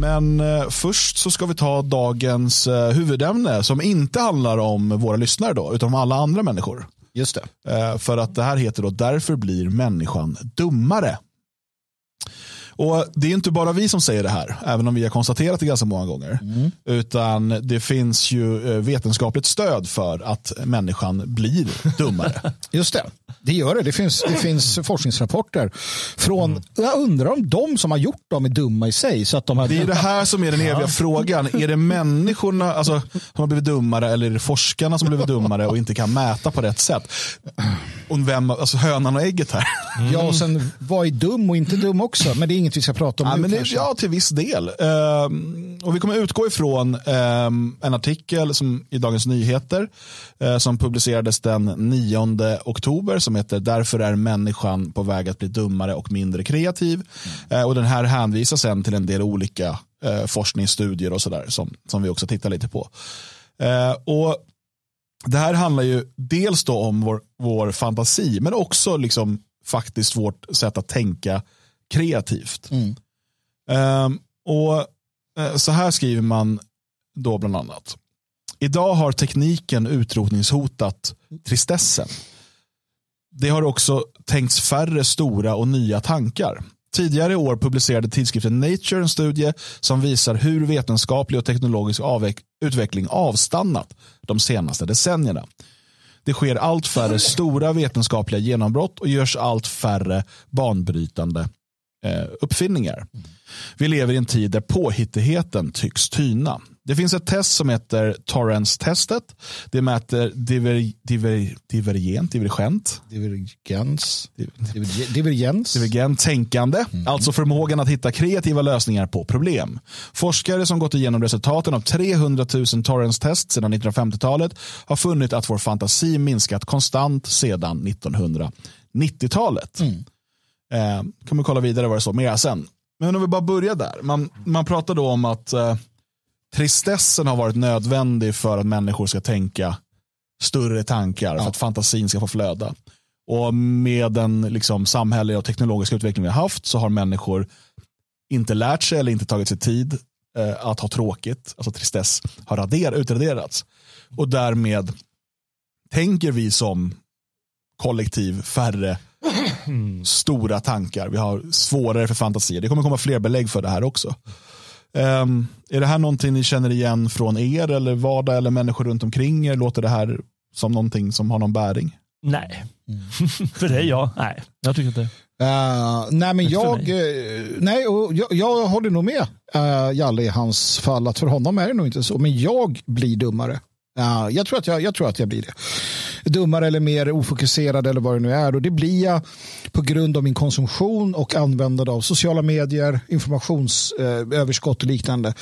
Men eh, först så ska vi ta dagens eh, huvudämne som inte handlar om våra lyssnare då, utan om alla andra människor. Just det. Eh, för att det här heter då Därför blir människan dummare. Och Det är inte bara vi som säger det här, även om vi har konstaterat det ganska många gånger. Mm. Utan det finns ju eh, vetenskapligt stöd för att människan blir dummare. Just det, det gör det. Det finns, det finns forskningsrapporter från, mm. jag undrar om de som har gjort dem är dumma i sig. Så att de har... Det är det här som är den eviga ja. frågan. Är det människorna alltså, som har blivit dummare eller är det forskarna som har blivit dummare och inte kan mäta på rätt sätt? Och vem, alltså hönan och ägget här. Mm. Ja, och sen vad är dum och inte dum också? Men det är inget vi ska prata om ja, nu men det, Ja, till viss del. Uh, och vi kommer utgå ifrån uh, en artikel som, i Dagens Nyheter uh, som publicerades den 9 oktober som heter Därför är människan på väg att bli dummare och mindre kreativ. Mm. och den här hänvisar sen till en del olika forskningsstudier och sådär som, som vi också tittar lite på. och det här handlar ju dels då om vår, vår fantasi men också liksom faktiskt vårt sätt att tänka kreativt. Mm. Um, och uh, Så här skriver man då bland annat. Idag har tekniken utrotningshotat tristessen. Det har också tänkts färre stora och nya tankar. Tidigare i år publicerade tidskriften Nature en studie som visar hur vetenskaplig och teknologisk utveckling avstannat de senaste decennierna. Det sker allt färre stora vetenskapliga genombrott och görs allt färre banbrytande eh, uppfinningar. Vi lever i en tid där påhittigheten tycks tyna. Det finns ett test som heter Torrance-testet. Det mäter diver, diver, divergent, divergent. Divergens. Divergens. Divergent tänkande, mm. alltså förmågan att hitta kreativa lösningar på problem. Forskare som gått igenom resultaten av 300 000 Torrance-test sedan 1950-talet har funnit att vår fantasi minskat konstant sedan 1990-talet. Mm. Eh, kan man kolla vidare vad det står mer sen. Men om vi bara börjar där. Man, man pratar då om att eh, tristessen har varit nödvändig för att människor ska tänka större tankar, ja. för att fantasin ska få flöda. Och med den liksom, samhälleliga och teknologiska utveckling vi har haft så har människor inte lärt sig eller inte tagit sig tid eh, att ha tråkigt. Alltså tristess har rader, utraderats. Och därmed tänker vi som kollektiv färre. Stora tankar. Vi har svårare för fantasier. Det kommer komma fler belägg för det här också. Um, är det här någonting ni känner igen från er eller vardag eller människor runt omkring er? Låter det här som någonting som har någon bäring? Nej, mm. för dig ja. Nej, jag tycker inte Uh, nej, men jag, uh, nej, och jag, jag håller nog med uh, Jalle i hans fall att för honom är det nog inte så. Men jag blir dummare. Ja, jag, tror att jag, jag tror att jag blir det dummare eller mer ofokuserad eller vad det nu är. Och det blir jag på grund av min konsumtion och användande av sociala medier, informationsöverskott och liknande.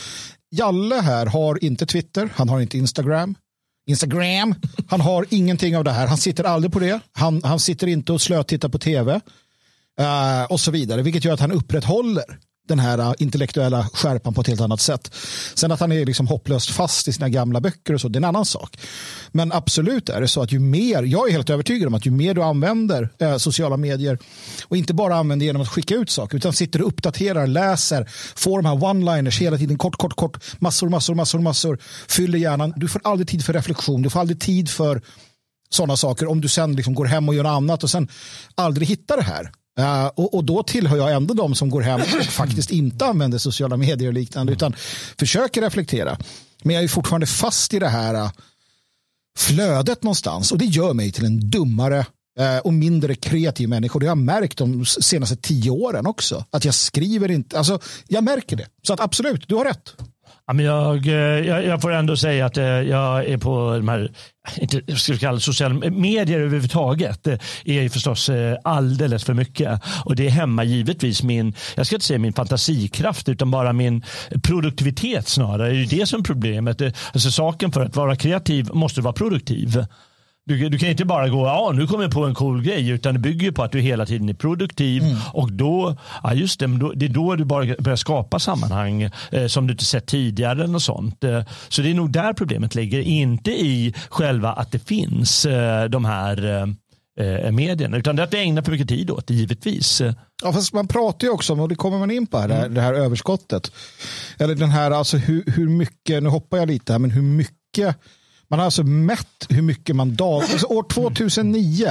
Jalle här har inte Twitter, han har inte Instagram. Instagram. Han har ingenting av det här. Han sitter aldrig på det. Han, han sitter inte och slötittar på tv. Uh, eh, och så vidare. Vilket gör att han upprätthåller den här äh, intellektuella skärpan på ett helt annat sätt. Sen att han är liksom hopplöst fast i sina gamla böcker och så, det är en annan sak. Men absolut är det så att ju mer, jag är helt övertygad om att ju mer du använder eh, sociala medier och inte bara använder genom att skicka ut saker utan sitter och uppdaterar, läser, får de här one-liners hela tiden, kort, kort, kort, massor, massor, massor, massor, fyller hjärnan. Du får aldrig tid för reflektion, du får aldrig tid för sådana saker om du sen liksom går hem och gör annat och sen aldrig hittar det här. Uh, och, och, då tillhör jag ändå de som går hem och faktiskt inte använder sociala medier och liknande utan försöker reflektera. Men jag är fortfarande fast i det här uh, flödet någonstans och det gör mig till en dummare uh, och mindre kreativ människa. Det har jag märkt de senaste tio åren också. Att jag skriver inte, alltså jag märker det. Så att absolut, du har rätt. Ja, men jag, eh, jag, jag, får ändå säga att eh, jag är på de här inte, ska kalla det sociala medier överhuvudtaget. Det är förstås alldeles för mycket. Och det hämmar givetvis min, jag ska inte säga min fantasikraft, utan bara min produktivitet snarare. Det är det som är problemet. Alltså, saken för att vara kreativ måste vara produktiv. Du, du, kan inte bara gå, ja nu kommer jag på en cool grej, utan det bygger på att du hela tiden är produktiv mm. och då, ja just det, då, det är då du bara börjar skapa sammanhang eh, som du inte sett tidigare och sånt. Eh, så det är nog där problemet ligger, inte i själva att det finns eh, de här eh, medierna. Utan det är att vi ägnar för mycket tid åt det, givetvis. Ja, fast man pratar ju också om, och det kommer man in på här, mm. det här överskottet. Eller den här, alltså hur, hur mycket, nu hoppar jag lite här, men hur mycket man har alltså mätt hur mycket man dag... Alltså år 2009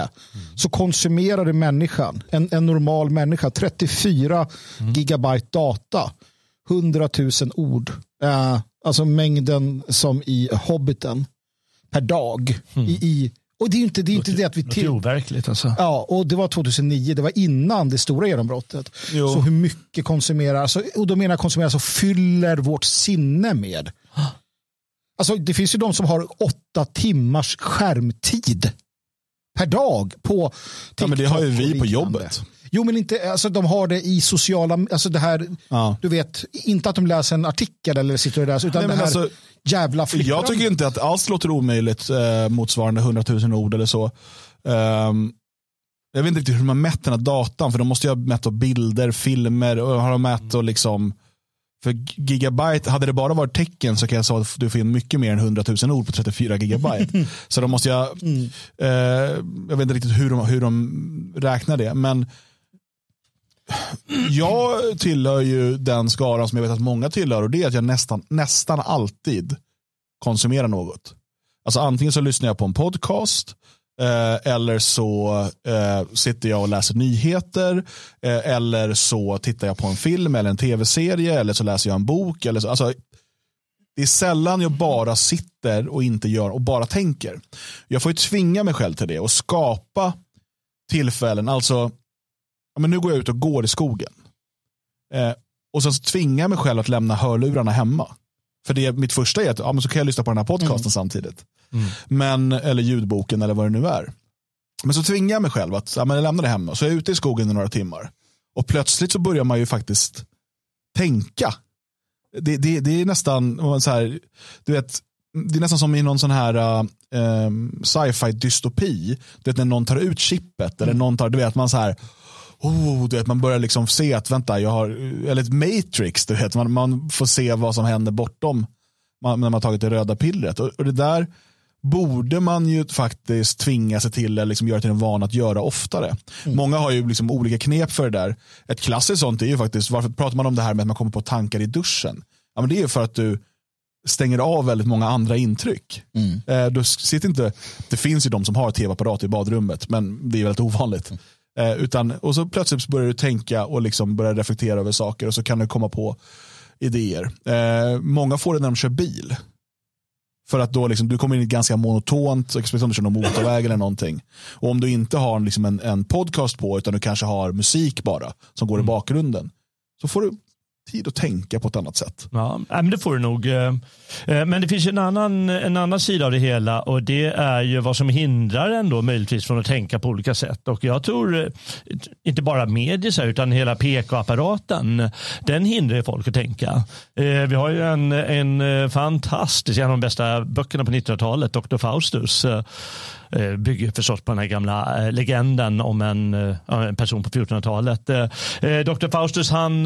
så konsumerade människan, en, en normal människa, 34 mm. gigabyte data. 100 000 ord. Uh, alltså mängden som i Hobbiten per dag. Mm. I, i, och det är inte det, är inte det att vi... Till... overkligt alltså. Ja, och det var 2009, det var innan det stora genombrottet. Jo. Så hur mycket konsumerar, alltså, och då menar jag konsumerar, så fyller vårt sinne med. Alltså, det finns ju de som har åtta timmars skärmtid per dag på TikTok. Ja, men det har ju vi på jobbet. Jo, men inte, alltså, de har det i sociala, alltså det här, ja. du vet, inte att de läser en artikel eller sitter och läser, utan Nej, det här alltså, jävla flippran. Jag tycker inte att alls låter omöjligt eh, motsvarande 100 000 ord eller så. Um, jag vet inte riktigt hur man mätt den här datan, för de måste ju ha mätt bilder, filmer och har de mätt och liksom för gigabyte, hade det bara varit tecken så kan jag säga att du får in mycket mer än 100 000 ord på 34 gigabyte. så då måste jag, mm. eh, jag vet inte riktigt hur de, hur de räknar det, men jag tillhör ju den skaran som jag vet att många tillhör och det är att jag nästan, nästan alltid konsumerar något. Alltså antingen så lyssnar jag på en podcast eh, eller så eh, sitter jag och läser nyheter eh, eller så tittar jag på en film eller en tv-serie eller så läser jag en bok. Eller så, alltså, det är sällan jag bara sitter och inte gör och bara tänker. Jag får ju tvinga mig själv till det och skapa tillfällen. Alltså ja, men nu går jag ut och går i skogen. Eh, och sen så tvingar jag mig själv att lämna hörlurarna hemma. För det mitt första är att ja, men så kan jag lyssna på den här podcasten mm. samtidigt. Mm. Men, eller ljudboken eller vad det nu är. Men så tvingar jag mig själv att ja, men jag lämnar det hemma. Så jag är ute i skogen i några timmar. Och plötsligt så börjar man ju faktiskt tänka. Det, det, det är nästan så här, du vet, det är nästan som i någon sån här uh, sci-fi dystopi. Du vet när någon tar ut chippet eller mm. någon tar, du vet man så här, oh, du vet, man börjar liksom se att vänta, jag har, eller ett matrix, du vet, man, man får se vad som händer bortom man, när man tagit det röda pillret. Och, och, det där borde man ju faktiskt tvinga sig till eller liksom göra till en vana att göra oftare. Mm. Många har ju liksom olika knep för det där. Ett klassiskt sånt är ju faktiskt, varför pratar man om det här med att man kommer på tankar i duschen? Ja, men det är ju för att du stänger av väldigt många andra intryck. Mm. Eh, du sitter inte, det finns ju de som har tv-apparat i badrummet, men det är väldigt ovanligt. Eh, utan, och så plötsligt börjar du tänka och liksom börjar reflektera över saker och så kan du komma på idéer. Eh, många får det när de kör bil. För att då liksom, du kommer in i ett ganska monotont, speciellt om du kör någon motorväg eller någonting. Och om du inte har liksom en, en podcast på utan du kanske har musik bara som går mm. i bakgrunden. Så får du tid att tänka på ett annat sätt. Ja, men det får du nog. Eh, eh, men det finns en annan, en annan sida av det hela och det är ju vad som hindrar en då möjligtvis från att tänka på olika sätt. Och jag tror eh, inte bara medier utan hela PK-apparaten, den hindrar folk att tänka. Vi har ju en, en fantastisk, en av de bästa böckerna på 1900-talet, Dr. Faustus bygger förstås på den här gamla eh, legenden om en, eh, en person på 1400-talet. Dr. Faustus han,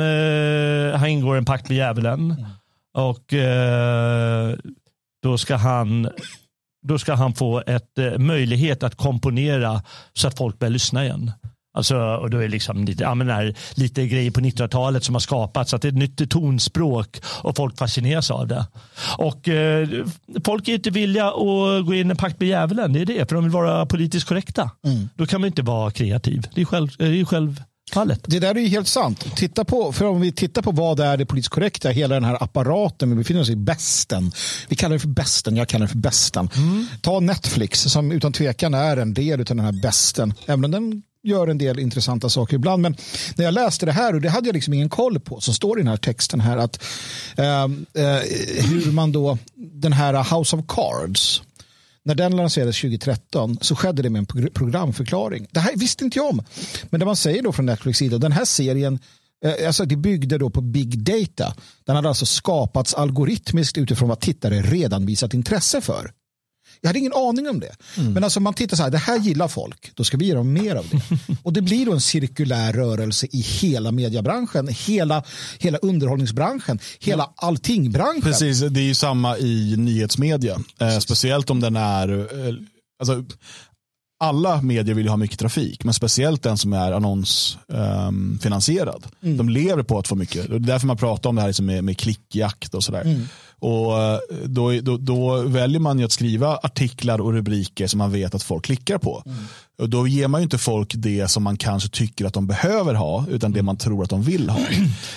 han ingår en pakt med djävulen mm. och då ska han då ska han få ett möjlighet att komponera så att folk börjar lyssna igen. Alltså, och då är det liksom lite, ja, men här, lite grejer på 1900-talet som har skapats. Att det är ett nytt tonspråk och folk fascineras av det. Och eh, folk är inte villiga att gå in i en pakt med djävulen. Det är det, för de vill vara politiskt korrekta. Mm. Då kan man inte vara kreativ. Det är själv, det är själv Fallet. Det där är ju helt sant. Titta på, för om vi tittar på vad är det politiskt korrekta, hela den här apparaten, vi befinner oss i bästen. Vi kallar det för bästen, jag kallar det för bästen. Mm. Ta Netflix som utan tvekan är en del av den här bästen. Även om den gör en del intressanta saker ibland. Men när jag läste det här, och det hade jag liksom ingen koll på, så står det i den här texten här att eh, eh, hur man då, den här House of Cards, när den lanserades 2013 så skedde det med en programförklaring. Det här visste inte jag om. Men det man säger då från Netflix sida, den här serien eh, Alltså det byggde då på big data. Den hade alltså skapats algoritmiskt utifrån vad tittare redan visat intresse för. Jag hade ingen aning om det. Mm. Men alltså man tittar så här, det här gillar folk, då ska vi ge dem mer av det. och det blir då en cirkulär rörelse i hela mediebranschen, hela, hela underhållningsbranschen, hela ja. allting-branschen. Precis, det är ju samma i nyhetsmedia. Eh, speciellt om den är, eh, alltså, alla medier vill ha mycket trafik, men speciellt den som är annonsfinansierad. Um, mm. De lever på att få mycket. Det är därför man pratar om det här liksom med, med klickjakt och sådär. Mm. Och eh, då, då, då, väljer man ju att skriva artiklar och rubriker som man vet att folk klickar på. Mm. Och då ger man ju inte folk det som man kanske tycker att de behöver ha, utan det man tror att de vill ha.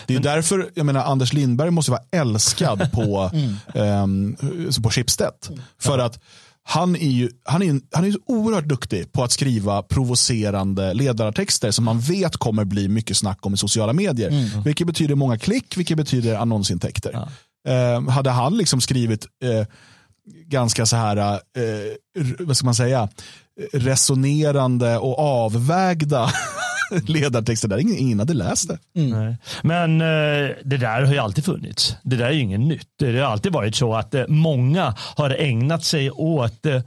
Det är därför, jag menar, Anders Lindberg måste vara älskad på, um, på Schibsted. För att han är ju han är, han är så oerhört duktig på att skriva provocerande ledartexter som man vet kommer bli mycket snack om i sociala medier. Mm. Vilket betyder många klick, vilket betyder annonsintäkter. Ja. Eh, hade han liksom skrivit eh, ganska så här, eh, vad ska man säga, resonerande och avvägda ledartexter där ingen, ingen hade läst det. Mm. Men eh, det där har ju alltid funnits. Det där är ju inget nytt. Det har alltid varit så att eh, många har ägnat sig åt eh,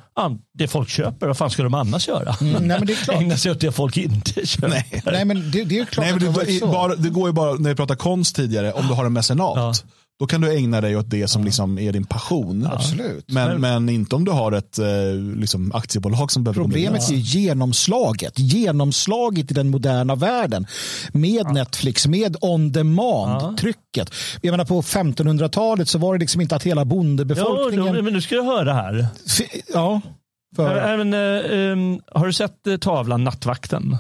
det folk köper. Vad fan ska de annars göra? Mm. Nej, men det är klart. Ägna sig åt det folk inte köper. Nej, Nej men det, det är klart Nej, men det, det, bara, det går ju bara, när vi pratar konst tidigare, om du har en mecenat. Ja då kan du ägna dig åt det som liksom är din passion. Absolut. Men, men inte om du har ett eh, liksom, aktiebolag som behöver Problemet är genomslaget. Genomslaget i den moderna världen. Med ja. Netflix, med on demand-trycket. Jag menar på 1500-talet så var det liksom inte att hela bondebefolkningen... Jo, men nu ska du höra här. Ja. För... Även, äh, um, har du sett äh, tavlan Nattvakten?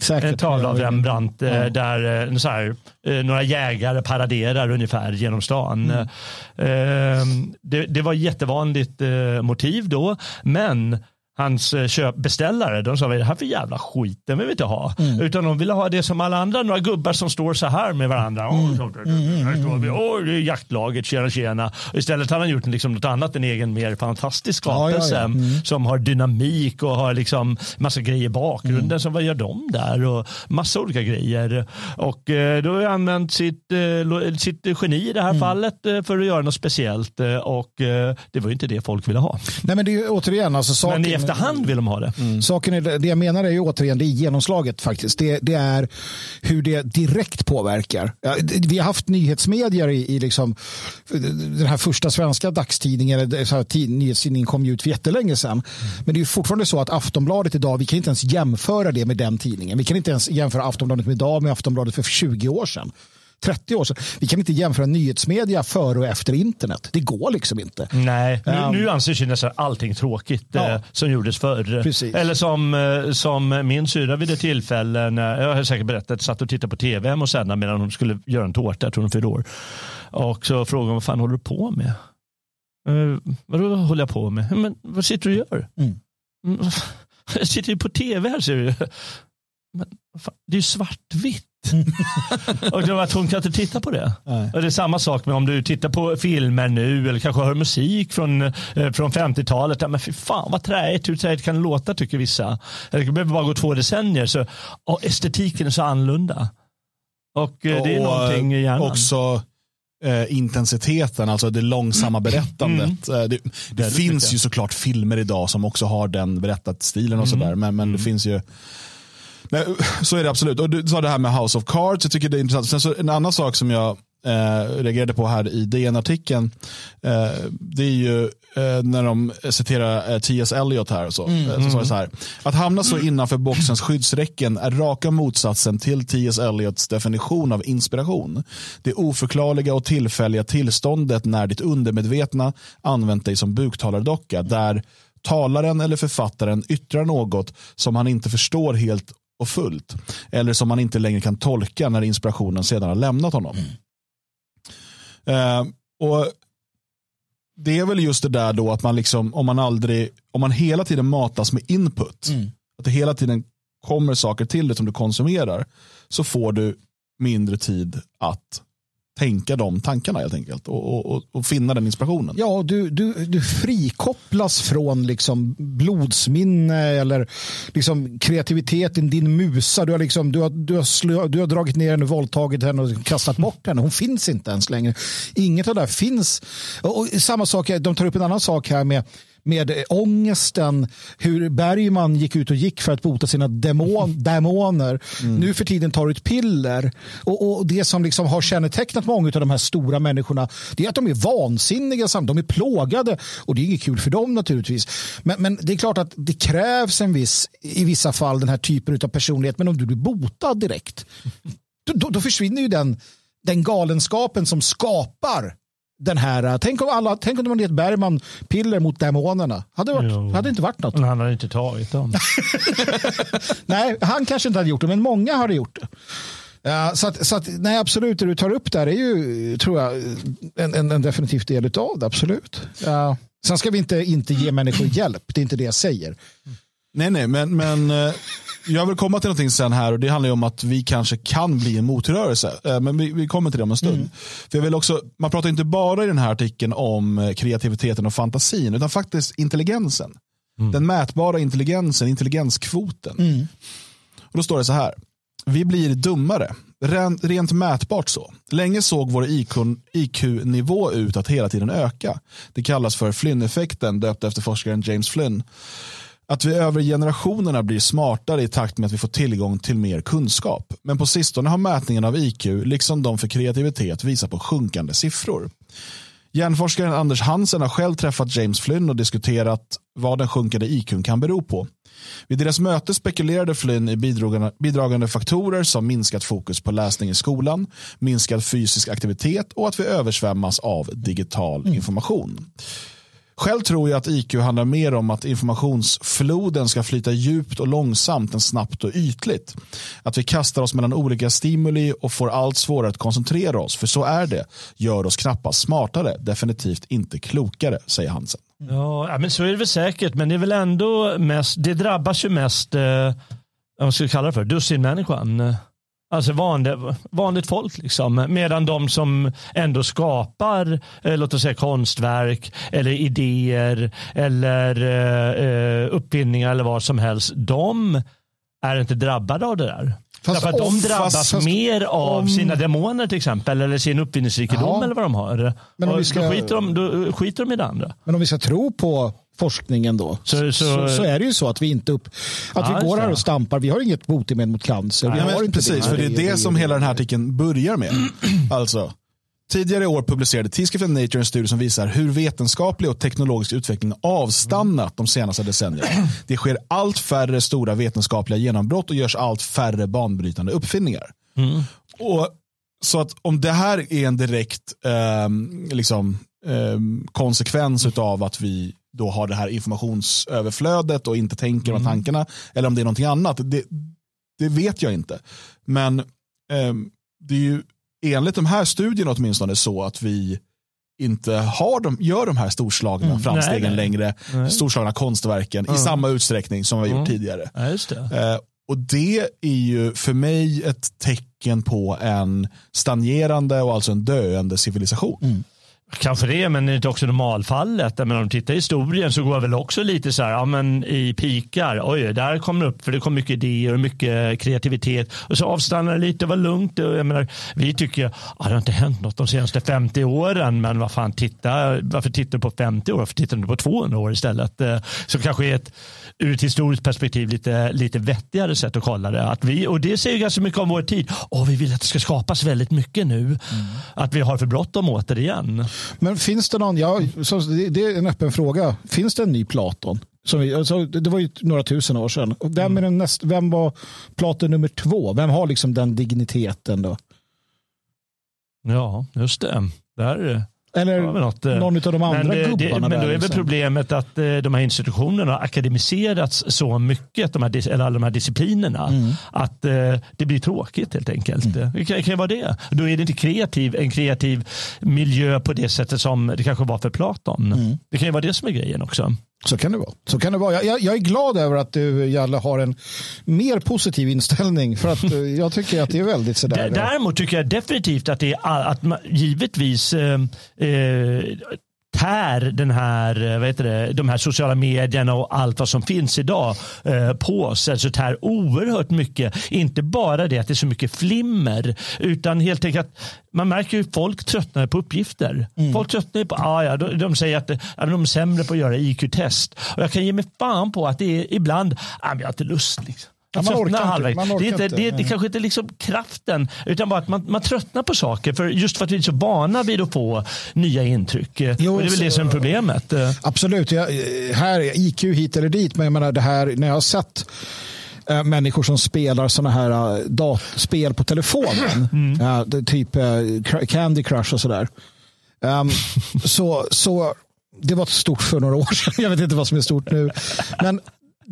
Säkert. En tavla av Rembrandt ja. där eh, så här, eh, några jägare paraderar ungefär genom stan. Mm. Ehm, det, det var jättevanligt eh, motiv då, men hans eh, köpbeställare, de sa vad är det här för jävla skit, den vill vi inte ha. Mm. Utan de ville ha det som alla andra, några gubbar som står så här med varandra. Mm. Oh, här står vi, oh, det är jaktlaget, tjena tjena. istället har han gjort liksom något annat, en egen mer fantastisk skapelse ja, ja, ja. Mm. som har dynamik och har liksom massa grejer i bakgrunden. Mm. Så vad gör de där? Och massa olika grejer. Och eh, då har jag använt sitt, eh, sitt geni i det här fallet för att göra något speciellt. Och det var ju inte det folk ville ha. Nej men det är ju återigen, alltså saken efterhand vill de ha det. Mm. Saken är, det jag menar är ju återigen det är genomslaget faktiskt. Det, det är hur det direkt påverkar. Vi har haft nyhetsmedier i, i liksom, den här första svenska dagstidningen, så här, nyhetstidningen kom ju ut för jättelänge sedan. Mm. Men det är fortfarande så att Aftonbladet idag, vi kan inte ens jämföra det med den tidningen. Vi kan inte ens jämföra Aftonbladet med idag med Aftonbladet för 20 år sedan. 30 år sedan. Vi kan inte jämföra nyhetsmedia före och efter internet. Det går liksom inte. Nej, nu, um, nu anses ju nästan allting tråkigt ja. eh, som gjordes förr. Precis. Eller som, eh, som min syra vid ett tillfälle, när, jag har säkert berättat, satt och tittade på tv hemma hos henne medan hon skulle göra en tårta, jag tror hon fyllde år. Och så frågade hon, vad fan håller du på med? Uh, vadå håller jag på med? Men vad sitter du och gör? Mm. mm jag sitter ju på tv här ser du. Men, fan, det är ju svartvitt. och det var hon kan inte titta på det. Och det är samma sak med om du tittar på filmer nu eller kanske hör musik från, eh, från 50-talet. Ja, men fy fan vad träigt, hur träigt kan det låta tycker vissa. Det behöver bara gå två decennier så och estetiken är så annorlunda. Och eh, det är och, någonting i hjärnan. Också eh, intensiteten, alltså det långsamma mm. berättandet. Mm. Det, det finns mycket. ju såklart filmer idag som också har den berättarstilen och mm. sådär. Men, men det mm. finns ju Nej, så är det absolut. Och du sa det här med House of Cards, jag tycker det är intressant. Sen så en annan sak som jag eh, reagerade på här i DN-artikeln, eh, det är ju eh, när de citerar eh, T.S. Eliot här. Och så, mm, så, mm. så här. Att hamna så innanför boxens skyddsräcken är raka motsatsen till T.S. Eliots definition av inspiration. Det oförklarliga och tillfälliga tillståndet när ditt undermedvetna använt dig som buktalardocka, där talaren eller författaren yttrar något som han inte förstår helt och fullt. Eller som man inte längre kan tolka när inspirationen sedan har lämnat honom. Mm. Uh, och Det är väl just det där då att man liksom, om man aldrig, om man hela tiden matas med input, mm. att det hela tiden kommer saker till dig som du konsumerar, så får du mindre tid att tänka de tankarna helt enkelt och, och, och finna den inspirationen. Ja, du, du, du frikopplas från liksom blodsminne eller liksom kreativiteten, din musa. Du har, liksom, du, har, du, har slö, du har dragit ner henne, våldtagit henne och kastat bort henne. Hon finns inte ens längre. Inget av det där finns. Och, och samma sak, de tar upp en annan sak här med med ångesten, hur Bergman gick ut och gick för att bota sina demon, demoner. Mm. Nu för tiden tar ett piller. Och, och, det som liksom har kännetecknat många av de här stora människorna det är att de är vansinniga, de är plågade och det är inget kul för dem naturligtvis. Men, men det är klart att det krävs en viss, i vissa fall den här typen av personlighet. Men om du blir botad direkt, då, då försvinner ju den, den galenskapen som skapar den här, tänk om, alla, tänk om de hade gett Bergman piller mot demonerna. Hade, varit, hade inte varit något. Men han hade inte tagit dem. nej, han kanske inte hade gjort det, men många hade gjort det. Ja, så att, så att, nej, absolut, det du tar upp där är ju, tror jag, en, en, en definitiv del av det. Absolut. Ja. Sen ska vi inte, inte ge människor hjälp, det är inte det jag säger. Nej, nej, men, men eh, jag vill komma till någonting sen här och det handlar om att vi kanske kan bli en motrörelse. Eh, men vi, vi kommer till det om en stund. Mm. För jag vill också, man pratar inte bara i den här artikeln om eh, kreativiteten och fantasin utan faktiskt intelligensen. Mm. Den mätbara intelligensen, intelligenskvoten. Mm. Och Då står det så här. Vi blir dummare. Rent, rent mätbart så. Länge såg vår IQ-nivå ut att hela tiden öka. Det kallas för Flynn-effekten döpt efter forskaren James Flynn. Att vi över generationerna blir smartare i takt med att vi får tillgång till mer kunskap. Men på sistone har mätningen av IQ, liksom de för kreativitet, visat på sjunkande siffror. Hjärnforskaren Anders Hansen har själv träffat James Flynn och diskuterat vad den sjunkande IQ kan bero på. Vid deras möte spekulerade Flynn i bidragande, faktorer som minskat fokus på läsning i skolan, minskad fysisk aktivitet och att vi översvämmas av digital mm. Själv tror jag att IQ handlar mer om att informationsfloden ska flyta djupt och långsamt än snabbt och ytligt. Att vi kastar oss mellan olika stimuli och får allt svårare att koncentrera oss. För så är det. Gör oss knappast smartare, definitivt inte klokare, säger Hansen. Ja, men så är det väl säkert. Men det är väl ändå mest, det drabbas ju mest, eh, vad ska vi kalla det för, dussinmänniskan. Alltså vanligt, vanligt folk. Liksom. Medan de som ändå skapar eh, låt oss säga konstverk eller idéer eller eh, eh uppfinningar eller vad som helst. De är inte drabbade av det där. Fast Därför att de drabbas fast, mer av om... sina demoner till exempel eller sin uppfinningsrikedom ja. eller vad de har. Men om vi ska... då, skiter de, då skiter de i det andra. Men om vi ska tro på forskningen då så, så, så, så, är det ju så att vi inte upp, att ja, vi går här och stampar. Vi har inget botemedel mot cancer. vi har inte precis, det. för det är det som hela den här artikeln börjar med. alltså, Tidigare i år publicerade tidskriften Nature en studie som visar hur vetenskaplig och teknologisk utveckling avstannat de senaste decennierna. Det sker allt färre stora vetenskapliga genombrott och görs allt färre banbrytande uppfinningar. Mm. Och Så att om det här är en direkt eh, liksom, eh, konsekvens av att vi då har det här informationsöverflödet och inte tänker mm. med tankarna. Eller om det är någonting annat. Det, det vet jag inte. Men eh, det är ju enligt de här studierna åtminstone så att vi inte har de, gör de här storslagna mm, framstegen nej, nej. längre. Nej. Storslagna konstverken mm. i samma utsträckning som vi har gjort mm. tidigare. Ja, det. Eh, och det är ju för mig ett tecken på en stagnerande och alltså en döende civilisation. Kanske det, men det är inte också normalfallet. Men om du tittar i historien så går det väl också lite så här, ja men i pikar, oj, där kommer det upp, för det kom mycket idéer och mycket kreativitet. Och så avstannar det lite, var lugnt. Jag menar, vi tycker, ja, det har inte hänt något de senaste 50 åren, men vad fan, titta, varför tittar du på 50 år? Varför tittar du på 200 år istället? Eh, så kanske är ett, ur ett historiskt perspektiv, lite, lite vettigare sätt att kolla det. Att vi, och det säger ganska mycket om vår tid. Oh, vi vill att det ska skapas väldigt mycket nu. Mm. Att vi har för bråttom återigen. Men finns det någon, ja, det är en öppen fråga. Finns det en ny Platon? Som vi, alltså, det var ju några tusen år sedan. Vem, är den näst, vem var Platon nummer två? Vem har liksom den digniteten då? Ja, just det. Där är det. Eller något, eh, någon av de andra men, gubbarna. Det, men då är väl liksom. problemet att eh, de här institutionerna har akademiserats så mycket, de här, eller alla de här disciplinerna, mm. att eh, det blir tråkigt helt enkelt. Mm. Det kan, kan vara det. Då är det inte kreativ, en kreativ miljö på det sättet som det kanske var för Platon. Mm. Det kan ju vara det som är grejen också. Så kan det vara. Så kan det vara. Jag, jag, är glad över att du, Jalle, har en mer positiv inställning. För att eh, jag tycker att det är väldigt sådär. Däremot tycker jag definitivt att det är att man, givetvis eh, eh, tär den här, vad heter det, de här sociala medierna och allt vad som finns idag eh, på oss. Alltså tär oerhört mycket. Inte bara det att det är så mycket flimmer utan helt enkelt att man märker ju folk tröttnar på uppgifter. Mm. Folk tröttnar på, ah, ja, de, de säger att ja, de är sämre på att göra IQ-test. Och jag kan ge mig fan på att det är ibland, ah, men jag har inte lust. Liksom. Man orkar man orkar det, är inte, inte. Det, det, kanske inte är liksom kraften, utan bara att man, man tröttnar på saker. För just för att vi är så vana vid att få nya intryck. Jo, och det är väl så, det som är problemet. Absolut. Jag, här, IQ hit eller dit, men jag menar det här, när jag har sett äh, människor som spelar sådana här äh, dat- spel på telefonen, mm. äh, typ Candy Crush och sådär. Um, så, så det var stort för några år sedan. Jag vet inte vad som är stort nu. Men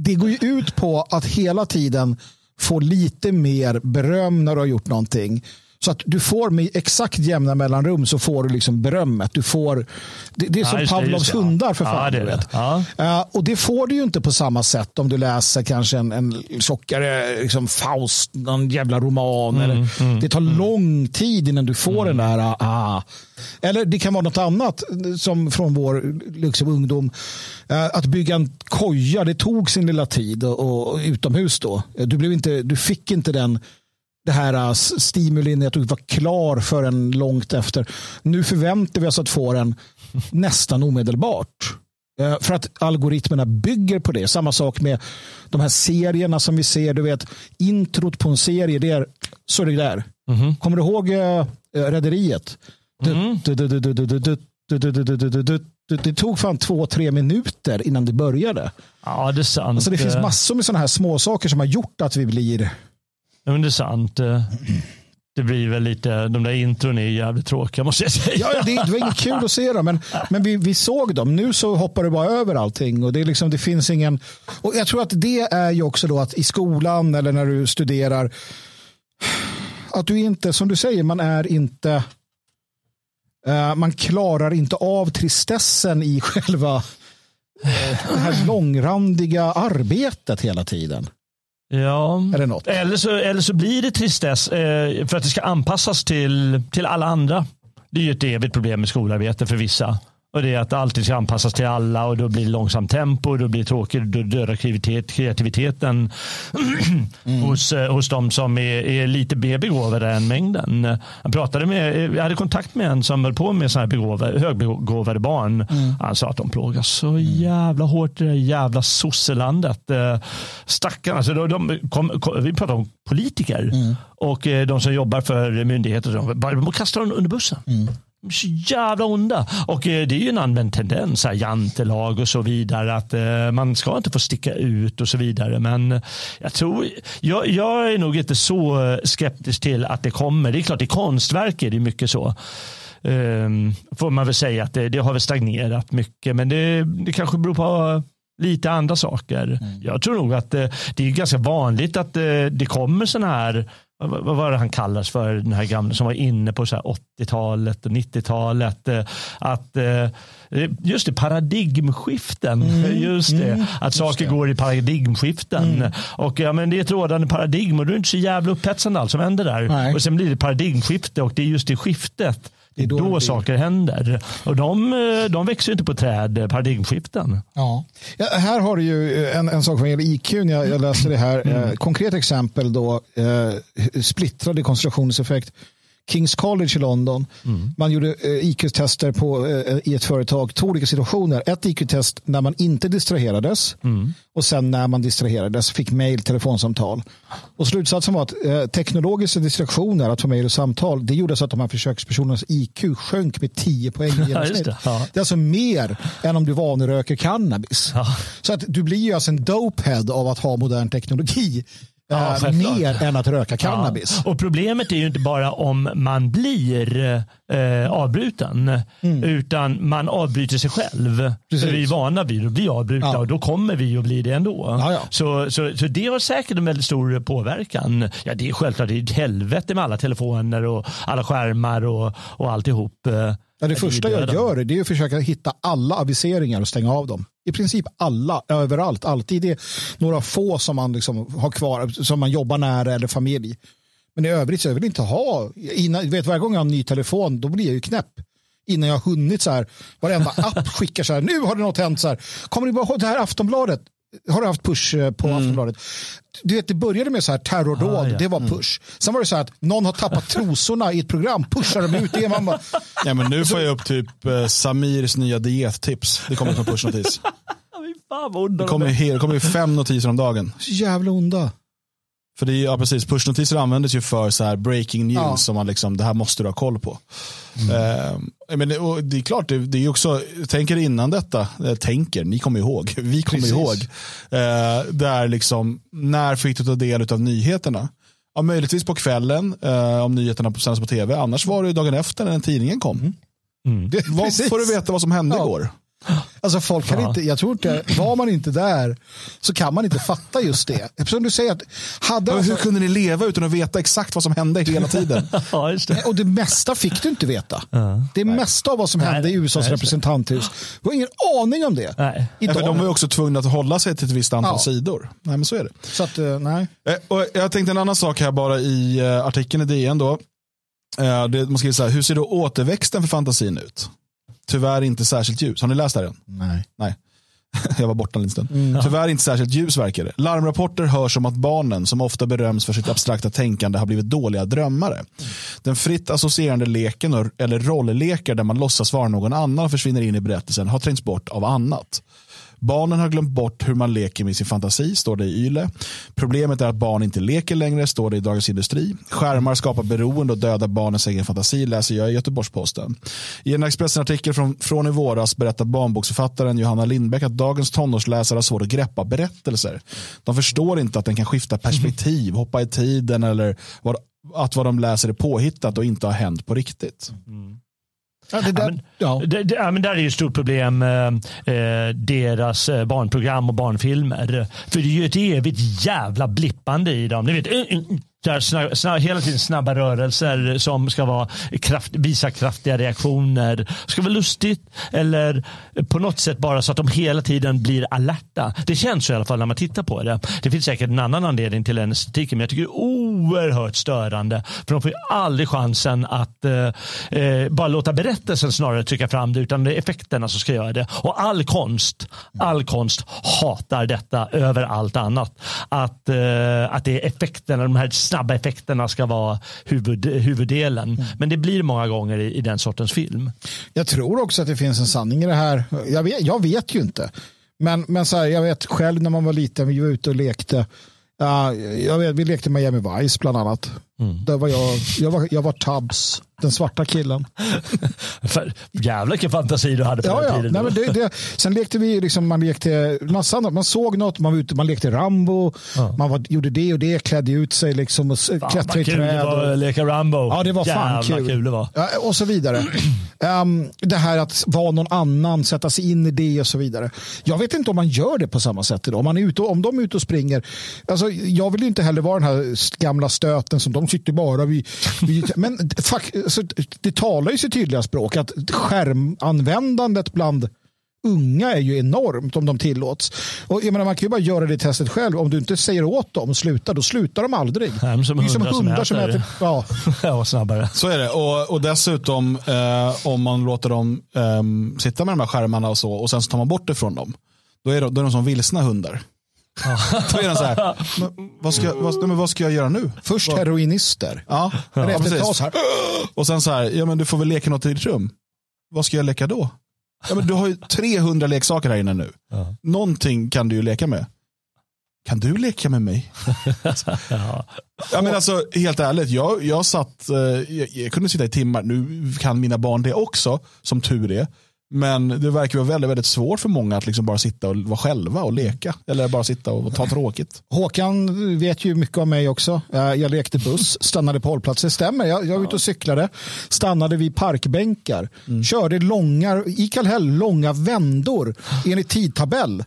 det går ju ut på att hela tiden få lite mer beröm när du har gjort någonting. Så att du får med exakt jämna mellanrum så får du liksom berömmet. Du får, det, det är som ja, Pavlovs hundar för fan. Ja, det vet. Ja. Uh, och det får du ju inte på samma sätt om du läser kanske en, en tjockare liksom Faust, någon jävla roman. Mm, eller, mm, det tar mm. lång tid innan du får den där. Uh, ah. Eller det kan vara något annat som från vår liksom, ungdom. Uh, att bygga en koja, det tog sin lilla tid och, och utomhus då. Du, blev inte, du fick inte den det här äh, stimulin att du var klar förrän långt efter. Nu förväntar vi oss att få den nästan omedelbart. Äh, för att algoritmerna bygger på det. Samma sak med de här serierna som vi ser. Du vet, introt på en serie, det är så det där. Mm. Kommer du ihåg äh, Rederiet? Mm. Det tog fan två, tre minuter innan det började. Ja, det är sant. Alltså det finns massor med sådana här små saker som har gjort att vi blir det är sant. Eh, det blir väl lite, de där intron är jävligt tråkiga måste jag säga. Ja, det, det var inget kul att se dem, men, men vi, vi såg dem. Nu så hoppar du bara över allting. Och det, är liksom, det finns ingen... Och jag tror att det är ju också då att i skolan eller när du studerar, att du inte, som du säger, man är inte... Eh, man klarar inte av tristessen i själva eh, det här långrandiga arbetet hela tiden. Ja, eller. Eller, så, eller så blir det tristess eh, för att det ska anpassas till, till alla andra. Det är ju ett evigt problem med skolarbete för vissa. Och det är att det alltid ska anpassas till alla och då blir det långsamt tempo, då blir det tråkigt, då dödar kreativiteten mm. hos, eh, hos de som är, är lite mer begåvade än mängden. Jag, pratade med, jag hade kontakt med en som höll på med sådana här begåvade, högbegåvade barn. Mm. Han sa att de plågas så mm. jävla hårt i det jävla sosselandet. Eh, stackarna, alltså de, de kom, kom, vi pratar om politiker mm. och eh, de som jobbar för myndigheter. De, de kastar dem under bussen. Så jävla onda. Och eh, det är ju en använd tendens, här, jantelag och så vidare. Att eh, man ska inte få sticka ut och så vidare. Men jag tror, jag, jag är nog inte så skeptisk till att det kommer. Det är klart, i konstverk är det mycket så. Um, får man väl säga att det, det har väl stagnerat mycket. Men det, det kanske beror på lite andra saker. Mm. Jag tror nog att det, eh, det är ganska vanligt att det, det kommer sådana här vad var det han kallas för, den här gamla som var inne på 80-talet och 90-talet. Eh, att eh, just det, paradigmskiften. Mm, just det, mm, att saker det. går i paradigmskiften. Mm. Och ja, men det är ett rådande paradigm och det är inte så jävla upphetsande allt som händer där. Nej. Och sen blir det paradigmskifte och det är just det skiftet det är då, då saker händer. Och de, eh, de växer inte på träd, paradigmskiften. Ja. ja här har du ju en, en sak vad gäller IQ. När jag, jag läste det här. Mm. Eh, konkret exempel då. Eh, splittrade koncentrationseffekt. Kings College i London. Mm. Man gjorde eh, IQ-tester på, eh, i ett företag, två olika situationer. Ett IQ-test när man inte distraherades mm. och sen när man distraherades, fick mejl, telefonsamtal. Och slutsatsen var att eh, teknologiska distraktioner, att få mejl och samtal, det gjorde så att de här försökspersonernas IQ sjönk med 10 poäng i genomsnitt. det. Ja. det är alltså mer än om du vaneröker cannabis. Ja. Så att du blir ju alltså en dopehead av att ha modern teknologi. Ja, äh, mer än att röka cannabis. Ja. Och Problemet är ju inte bara om man blir eh, avbruten, mm. utan man avbryter sig själv. Precis. Vi är vana vid att bli avbrutna ja. och då kommer vi att bli det ändå. Så, så, så det har säkert en väldigt stor påverkan. Ja, det är självklart det är ett helvete med alla telefoner och alla skärmar och, och alltihop. Ja, det första jag gör är att försöka hitta alla aviseringar och stänga av dem i princip alla, överallt, alltid. Det är några få som man liksom har kvar, som man jobbar nära eller familj. Men i övrigt så jag vill inte ha, innan, vet varje gång jag har en ny telefon, då blir jag ju knäpp. innan jag har hunnit så här. Varenda app skickar så här, nu har det något hänt så här. Kommer ni bara ihåg det här Aftonbladet? Har du haft push eh, på mm. Aftonbladet? Du vet, det började med så här terrordåd, ah, ja. det var mm. push. Mm. Sen var det så här att någon har tappat trosorna i ett program, pushar dem ut det. Man bara... ja, men nu får jag upp typ eh, Samirs nya diettips. Det kommer som pushnotis. det kommer, det kommer fem notiser om dagen. Så jävla onda. För det är, ja, precis, pushnotiser användes ju för så här breaking news ja. som man liksom, det här måste du ha koll på. Mm. Eh, men det, det, är klart, det, det är också, tänker innan detta, eh, tänker, ni kommer ihåg, vi kommer precis. ihåg. Eh, där liksom, när fick du ta del av nyheterna? Ja, möjligtvis på kvällen eh, om nyheterna sänds på tv, annars var det dagen efter när tidningen kom. Mm. Mm. Det, Vad, får du veta vad som hände ja. igår? Alltså folk kan ja. inte, jag tror inte, var man inte där så kan man inte fatta just det. Eftersom du säger att, hade alltså, hur kunde ni leva utan att veta exakt vad som hände hela tiden? ja, det. Och det mesta fick du inte veta. Ja. Det Nej. mesta av vad som hände Nej. i USAs Nej, representanthus. Du har ingen aning om det. Nej. Idag. Ja, de var också tvungna att hålla sig till ett visst antal sidor. Nej, men så är det. Så att, eh, nej. Eh, och jag tänkte en annan sak här bara i uh, artikeln i DN. Då. Det, man skriver så här, hur ser då återväxten för fantasin ut? Tyvärr inte särskilt ljus. Har ni läst den? Nej. Nej. Jag var borta en liten stund. Mm. Tyvärr inte särskilt ljus verkar det. Larmrapporter hörs om att barnen, som ofta beröms för sitt abstrakta tänkande, har blivit dåliga drömmare. Den fritt associerande leken, eller rolllekar där man låtsas vara någon annan och försvinner in i berättelsen, har trängts bort av annat. Barnen har glömt bort hur man leker med sin fantasi, står det i YLE. Problemet är att barn inte leker längre, står det i Dagens Industri. Skärmar skapar beroende och dödar barnens egen fantasi, läser jag i Göteborgs-Posten. I en Expressen-artikel från, från i våras berättar barnboksförfattaren Johanna Lindbäck att dagens tonårsläsare har svårt att greppa berättelser. De förstår inte att den kan skifta perspektiv, hoppa i tiden eller vad, att vad de läser är påhittat och inte har hänt på riktigt. Mm. Ja, det, där, men, ja. Det, det, ja, men där är ju ett stort problem, eh, eh deras eh, barnprogram och barnfilmer. För det är ju ett evigt jävla blippande i dem. Ni vet, där snabb, snabb, hela tiden snabba rörelser som ska vara kraft, visa kraftiga reaktioner. Ska vara lustigt eller på något sätt bara så att de hela tiden blir alerta. Det känns så i alla fall när man tittar på det. Det finns säkert en annan anledning till den estetiken men jag tycker det är oerhört störande. För de får ju aldrig chansen att eh, eh, bara låta berättelsen snarare trycka fram det utan det är effekterna som ska göra det. Och all konst, all konst hatar detta över allt annat. Att, eh, att det är effekterna, de här snabba effekterna ska vara huvud, huvuddelen. Mm. Men det blir många gånger i, i, den sortens film. Jag tror också att det finns en sanning i det här. Jag vet, jag vet ju inte. Men, men så här, jag vet själv när man var liten, vi var ute och lekte. Uh, jag vet, vi lekte Miami Vice bland annat. Mm. Där var jag, jag, var, jag var Tubbs, den svarta killen. Jävlar vilken fantasi du hade på ja, den tiden. Nej, men det, det, sen lekte vi, liksom, man lekte massa Man såg något, man var ute, man lekte Rambo, ja. man var, gjorde det och det, klädde ut sig liksom, och Fan, klättrade i träd. Det var att leka Rambo. Ja, det var Jävla fan kul. kul det var. Ja, och så vidare. um, det här att vara någon annan, sätta sig in i det och så vidare. Jag vet inte om man gör det på samma sätt idag. Om, man är ute, om de är ute och springer. Alltså, jag vill inte heller vara den här gamla stöten som de sitter bara vid... vid men fuck, det talar ju sitt tydliga språk att skärmanvändandet bland unga är ju enormt om de tillåts. Och jag menar, man kan ju bara göra det testet själv. Om du inte säger åt dem sluta, då slutar de aldrig. Nej, som det är som hundar som äter. Som äter ja. ja, snabbare. Så är det. Och, och dessutom eh, om man låter dem eh, sitta med de här skärmarna och så och sen så tar man bort det från dem. Då är, de, då är de som vilsna hundar. Då är så här, vad, ska, vad, men vad ska jag göra nu? Först heroinister. Ja, ja, ja precis. Här. Och sen så här, ja men du får väl leka något i ditt rum. Vad ska jag leka då? Ja, men du har ju 300 leksaker här inne nu. Ja. Någonting kan du ju leka med. Kan du leka med mig? ja. ja. men alltså, helt ärligt, jag, jag satt, eh, jag, jag kunde sitta i timmar, nu kan mina barn det också, som tur är. Men det verkar vara väldigt, väldigt svårt för många att liksom bara sitta och vara själva och leka. Eller bara sitta och ta tråkigt. Håkan vet ju mycket om mig också. Jag lekte buss, stannade på hållplatser. Stämmer, jag, jag var ute och cyklade. Stannade vid parkbänkar. Mm. Körde långa, i Kallhäll, långa vändor enligt tidtabell.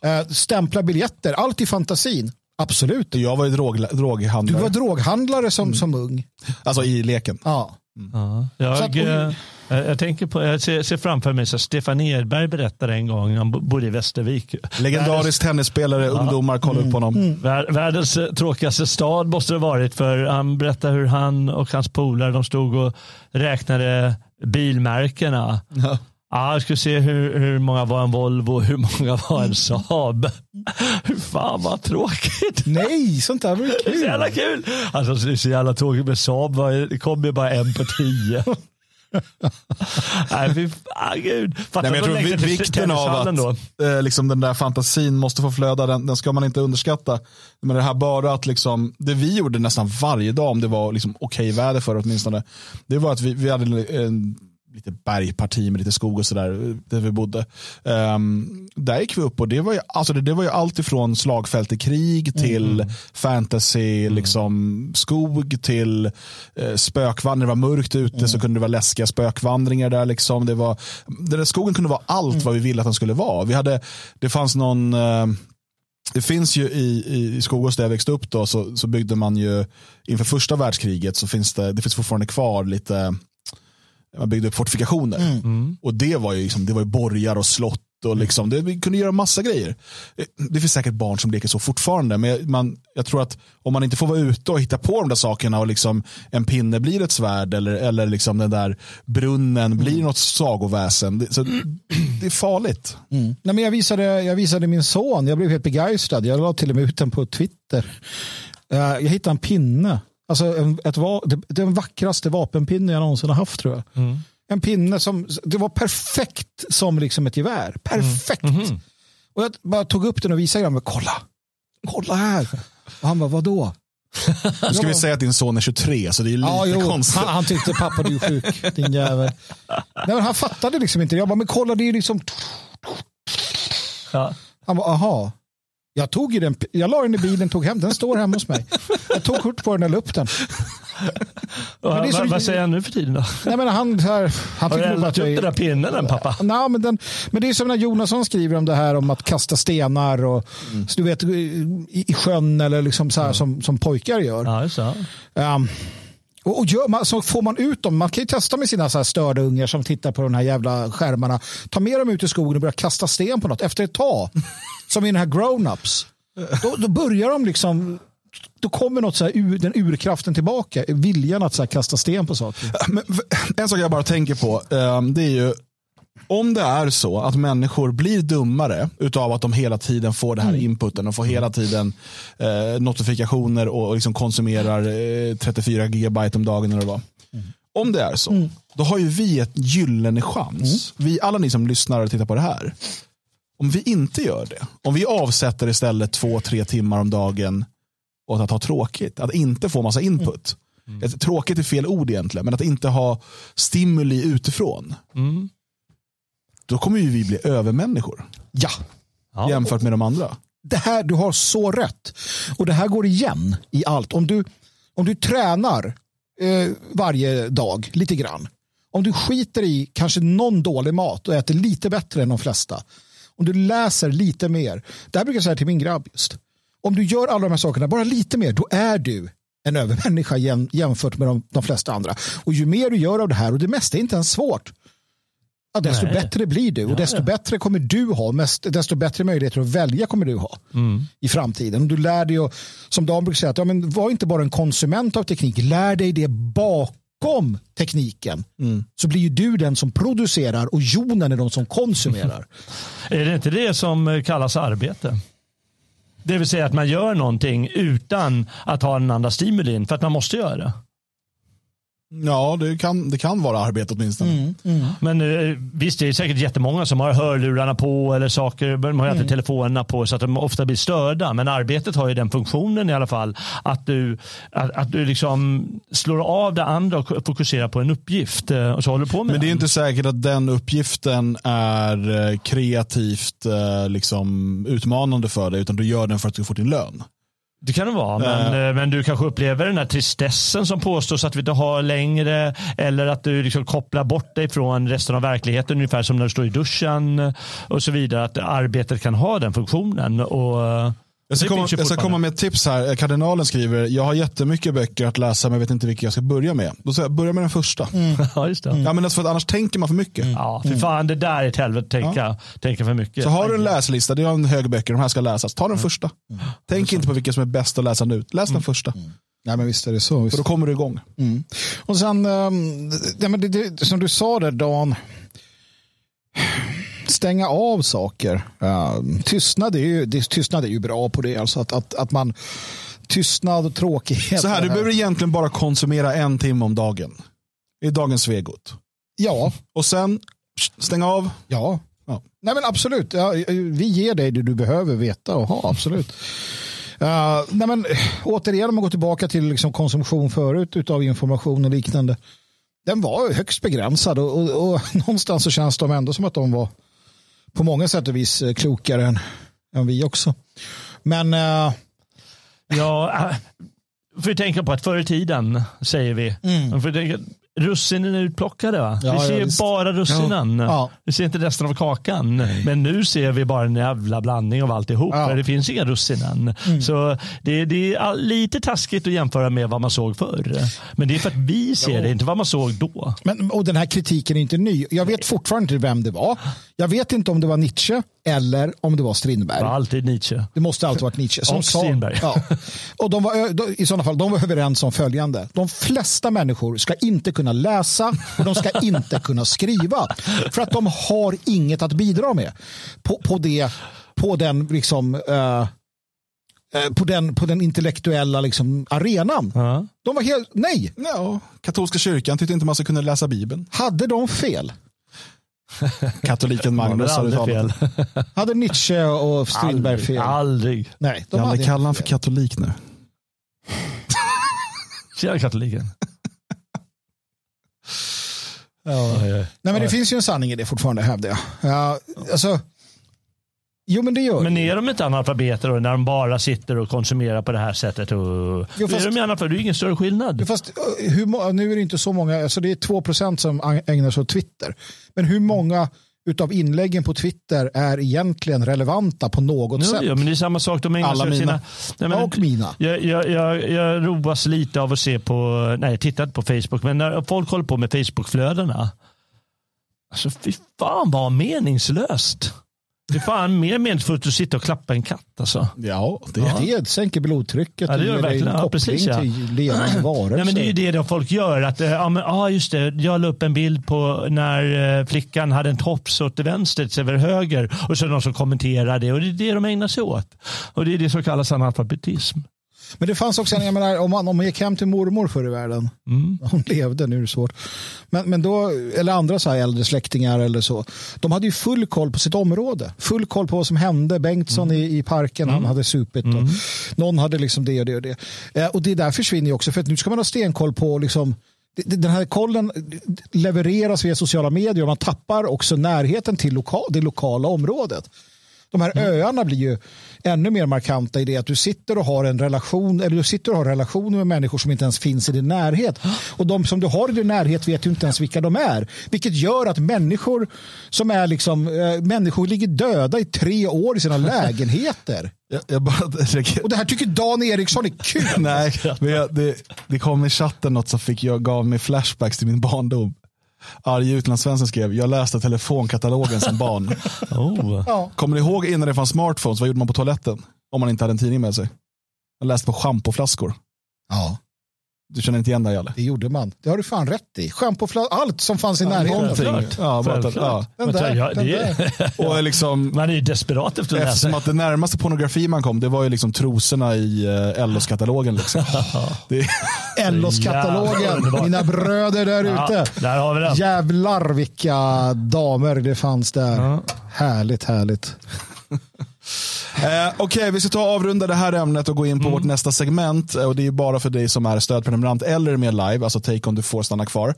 Ja. Stämpla biljetter, allt i fantasin. Absolut. Jag var ju drog, droghandlare. Du var droghandlare som, mm. som ung. Alltså i leken. Ja. Mm. ja. Jag, att, Jag, tänker på, jag ser, ser framför mig så Stefan Edberg berättade en gång, han bodde i Västervik. Legendarisk tennisspelare, ja. ungdomar kollar mm. upp honom. Mm. Världens tråkigaste stad måste det varit för han berättade hur han och hans polare de stod och räknade bilmärkena. Ja. Ja, jag skulle se hur, hur många var en Volvo och hur många var en Saab. Fan vad tråkigt. Nej, sånt där var kul. Det är så jävla kul. Alltså, det är så jävla tråkigt med Saab. Det kommer ju bara en på tio. Nej, fy fan, gud. Nej, men jag tror vikten av att eh, liksom den där fantasin måste få flöda, den, den, ska man inte underskatta. Men det här bara att liksom, det vi gjorde nästan varje dag, om det var liksom okej okay väder för åtminstone, det var att vi, vi hade en lite bergparti med lite skog och sådär där vi bodde. Um, där gick vi upp och det var ju, alltså det, det var ju allt ifrån slagfält i krig till mm. fantasy, mm. liksom skog till eh, spökvandring. Det var mörkt ute mm. så kunde det vara läskiga spökvandringar där. Liksom. Det var, den där skogen kunde vara allt mm. vad vi ville att den skulle vara. Vi hade, det fanns någon eh, det finns ju i, i Skogås där jag växte upp då, så, så byggde man ju inför första världskriget så finns det, det finns fortfarande kvar lite man byggde upp fortifikationer. Mm. mm. Och det var ju liksom, det var ju borgar och slott. Och liksom, det, vi kunde göra massa grejer. Det finns säkert barn som leker så fortfarande. Men man, jag tror att om man inte får vara ute och hitta på de där sakerna och liksom en pinne blir ett svärd eller, eller liksom den där brunnen mm. blir något sagoväsen. Det, så det är farligt. Mm. Nej, men jag, visade, jag visade min son, jag blev helt begeistrad. Jag la till och med ut den på Twitter. Uh, jag hittade en pinne Alltså en, ett, den vackraste vapenpinne jag någonsin har haft tror jag. Mm. En pinne som, det var perfekt som liksom ett gevär. Perfekt. Mm. Mm. Och jag bara tog upp den och visade honom, kolla, kolla här. Och han bara, vadå? Nu ska vi säga att din son är 23 så det är lite ja, jo, konstigt. Han, han tyckte pappa du är sjuk, din jävel. Nej, han fattade liksom inte. Jag bara, men kolla det är liksom. Ja. Han bara, aha. Jag tog den, jag la den i bilen, tog hem den, står hemma hos mig. Jag tog kort på den och la upp den. Men så, vad säger han nu för tiden då? Nej, men han, här, han Har du eldat upp den där pinnen den, pappa? Nej, men, den, men det är som när Jonasson skriver om det här om att kasta stenar och mm. så du vet, i, i sjön eller liksom så här, mm. som, som pojkar gör. Ja, så. Um, och, och gör man, så får man ut dem. Man kan ju testa med sina så här störda ungar som tittar på de här jävla skärmarna. Ta med dem ut i skogen och börja kasta sten på något efter ett tag. som i den här grown-ups. Då, då börjar de liksom då kommer något så här, den urkraften tillbaka. Viljan att så kasta sten på saker. Men, en sak jag bara tänker på. Um, det är ju om det är så att människor blir dummare utav att de hela tiden får det här mm. inputen och får hela tiden eh, notifikationer och liksom konsumerar eh, 34 gigabyte om dagen. Eller vad. Mm. Om det är så, mm. då har ju vi ett gyllene chans. Mm. Vi, alla ni som lyssnar och tittar på det här. Om vi inte gör det, om vi avsätter istället två, tre timmar om dagen åt att ha tråkigt, att inte få massa input. Mm. Tråkigt är fel ord egentligen, men att inte ha stimuli utifrån. Mm då kommer ju vi bli övermänniskor. Ja. Jämfört med de andra. Det här, du har så rätt. Och det här går igen i allt. Om du, om du tränar eh, varje dag lite grann. Om du skiter i kanske någon dålig mat och äter lite bättre än de flesta. Om du läser lite mer. Det här brukar jag säga till min grabb just. Om du gör alla de här sakerna bara lite mer, då är du en övermänniska jämfört med de, de flesta andra. Och ju mer du gör av det här, och det mesta är inte ens svårt ja, desto Nej. bättre blir du och desto ja, bättre kommer du ha. Mest, desto bättre möjligheter att välja kommer du ha mm. i framtiden. Du lär dig, att, som Dan brukar säga, att, ja, men var inte bara en konsument av teknik, lär dig det bakom tekniken. Mm. Så blir ju du den som producerar och jonen är de som konsumerar. är det inte det som kallas arbete? Det vill säga att man gör någonting utan att ha den andra stimulin för att man måste göra det. Ja, det kan, det kan vara arbete åtminstone. Mm, mm. Men eh, visst, det är säkert jättemånga som har hörlurarna på eller saker. De har mm. alltid telefonerna på så att de ofta blir störda. Men arbetet har ju den funktionen i alla fall att du, att, att du liksom slår av det andra och fokuserar på en uppgift. Eh, och så håller på med Men det är den. inte säkert att den uppgiften är eh, kreativt liksom, utmanande för dig utan du gör den för att du får din lön. Det kan det vara, men, uh. men du kanske upplever den här tristessen som påstås att vi inte har längre. Eller att du liksom kopplar bort dig från resten av verkligheten, ungefär som när du står i duschen och så vidare. Att arbetet kan ha den funktionen. Och Jag ska, Det komma, jag ska komma med ett tips här. Kardinalen skriver, jag har jättemycket böcker att läsa men vet inte vilka jag ska börja med. Då säger jag, börja med den första. Ja, just det. Ja, men alltså för att annars tänker man för mycket. Ja, för fan det där är ett helvete tänka, tänka för mycket. Så har du en läslista, det är en hög böcker, de här ska läsas. Ta den första. Mm. Tänk inte på vilka som är bäst att läsa nu. Läs den första. Nej, men visst är det så. Visst. För då kommer du igång. Och sen, um, det, men det, det, som du sa där Dan, stänga av saker. Uh, tystnad, är ju, det, tystnad är ju bra på det. Alltså att, att, att man tystnad och tråkighet. Så här, du behöver egentligen bara konsumera en timme om dagen. I dagens Svegot. Ja, Och sen stäng av. ja. Ja. Nej men absolut, ja, vi ger dig det du behöver veta och ha, absolut. Uh, nej men, återigen om man går tillbaka till liksom konsumtion förut av information och liknande. Den var högst begränsad och, och, och någonstans så känns de ändå som att de var på många sätt och vis eh, klokare än, än vi också. Men uh, Ja, äh, får vi tänka på att förr i tiden, säger vi, mm. tänka, russinen är utplockade. Va? Ja, vi ja, ser visst. bara russinen. Ja. Vi ser inte resten av kakan. Men nu ser vi bara en jävla blandning av alltihop. Ja. Det finns inga russin än. Så det, det är lite taskigt att jämföra med vad man såg förr. Men det är för att vi ser det, inte vad man såg då. Men, och den här kritiken är inte ny. Jag vet fortfarande inte vem det var. Jag vet inte om det var Nietzsche eller om det var Strindberg. Det var alltid Nietzsche. Det måste alltid varit Nietzsche. Och Strindberg. Ja. Och de var, I sådana fall, de var överens om följande. De flesta människor ska inte kunna läsa och de ska inte kunna skriva. För att de har inget att bidra med på, på, det, på den liksom... eh, eh, på den, på den intellektuella liksom, arenan. Ja. De var helt, nej, Ja, katolska kyrkan tyckte inte man ska kunna läsa Bibeln. hade de fel? Katoliken Man Magnus uttalat. fel. Hade Nietzsche och Strindberg Aldrig. fel? Aldrig. Nej, de Janne, hade kalla han för katolik nu. Tjena katoliken. Ja. Nej, men det finns ju en sanning i det fortfarande, hävdar jag. Ja, alltså, jo, men det gör Men är de inte analfabeter då, när de bara sitter och konsumerar på det här sättet? Och... Jo, fast- är de analfabeter? Det är ingen större skillnad. Fast eh, hur, nu är det inte så många, alltså det är 2% som ägnar sig åt Twitter. Men hur många utav inläggen på Twitter är egentligen relevanta på något Ja, sätt? ja, men det är samma sak. De Alla mina. sina... Nej, men, och mina. jag, jag, jag, jag roas lite av att se på, nej tittat på Facebook, men när folk håller på med Facebook-flödena. Alltså fy fan vad meningslöst. Det är fan mer meningsfullt att sitta och klappa en katt alltså. Ja, det Ja. Det sänker blodtrycket Ja, det gör dig verkligen. en Ja, precis, ja. till levande varelser. Nej, men det är ju det då folk gör. Att, eh, ja, men, ah, just det, jag la upp en bild på när eh, flickan hade en tops åt vänster över höger och så är det någon som kommenterar det och det är det de ägnar sig åt. Och det är det som kallas analfabetism. Men det fanns också, en- jag menar, om man, om man gick hem till mormor förr i världen, Mm. hon levde, nu är det svårt, men, men då, eller andra så här äldre släktingar eller så, de hade ju full koll på sitt område, full koll på vad som hände, Bengtsson Mm. i, i parken, han hade supit och någon hade liksom det och det och det. Eh, och det där försvinner ju också, för att nu ska man ha stenkoll på liksom, den här kollen levereras via sociala medier och man tappar också närheten till loka, det lokala området. De här öarna blir ju ännu mer markanta i det att du sitter och har en relation eller du sitter och har relationer med människor som inte ens finns i din närhet. Och de som du har i din närhet vet ju inte ens vilka de är. Vilket gör att människor som är liksom, eh, människor ligger döda i tre år i sina lägenheter. Jag, jag bara Och det här tycker Dan Eriksson är kul. Nej, men jag, det, det kom i chatten något som fick jag, gav mig flashbacks till min barndom. Arg utlandssvensson skrev, jag läste telefonkatalogen som barn. Oh. Ja. Kommer ni ihåg innan det fanns smartphones, vad gjorde man på toaletten? Om man inte hade en tidning med sig. Jag läste på schampoflaskor. ja, Du känner inte igen det Jalle? det gjorde man. Det har du fan rätt i. Schampoflask, allt som fanns i närheten. Självklart. Ja, Självklart. Den Men där, ja, den det är- Och liksom, Man är ju desperat efter att eftersom läsa. att det närmaste pornografi man kom, det var ju liksom trosorna i uh, LOs-katalogen. Liksom. det, Ellos-katalogen. underbart. Mina bröder där Ja, ute. där har vi den. Jävlar vilka damer det fanns där. Ja. Härligt, härligt. Eh, Okej, vi ska ta och avrunda det här ämnet och gå in på vårt nästa segment. Eh, Och Det är bara för dig som är stödprenumerant eller med live, alltså take on du får stanna kvar.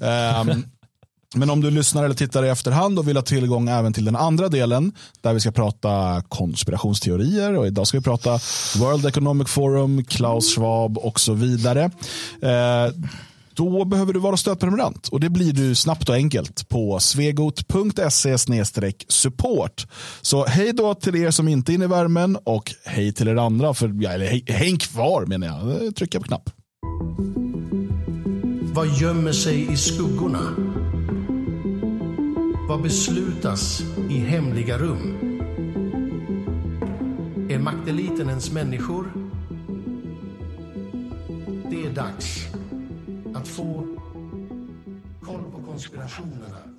Ehm, men om du lyssnar eller tittar i efterhand och vill ha tillgång även till den andra delen, där vi ska prata konspirationsteorier och idag ska vi prata World Economic Forum, Klaus Schwab och så vidare. Eh, då behöver du vara stödprenumerant och det blir du snabbt och enkelt på svegot.se support. Så hej då till er som inte är inne i värmen och hej till er andra. För, eller häng kvar menar jag. Eh, trycka på knapp. Vad gömmer sig i skuggorna? Vad beslutas i hemliga rum? Är makteliten ens människor? Det är dags att få koll på konspirationerna.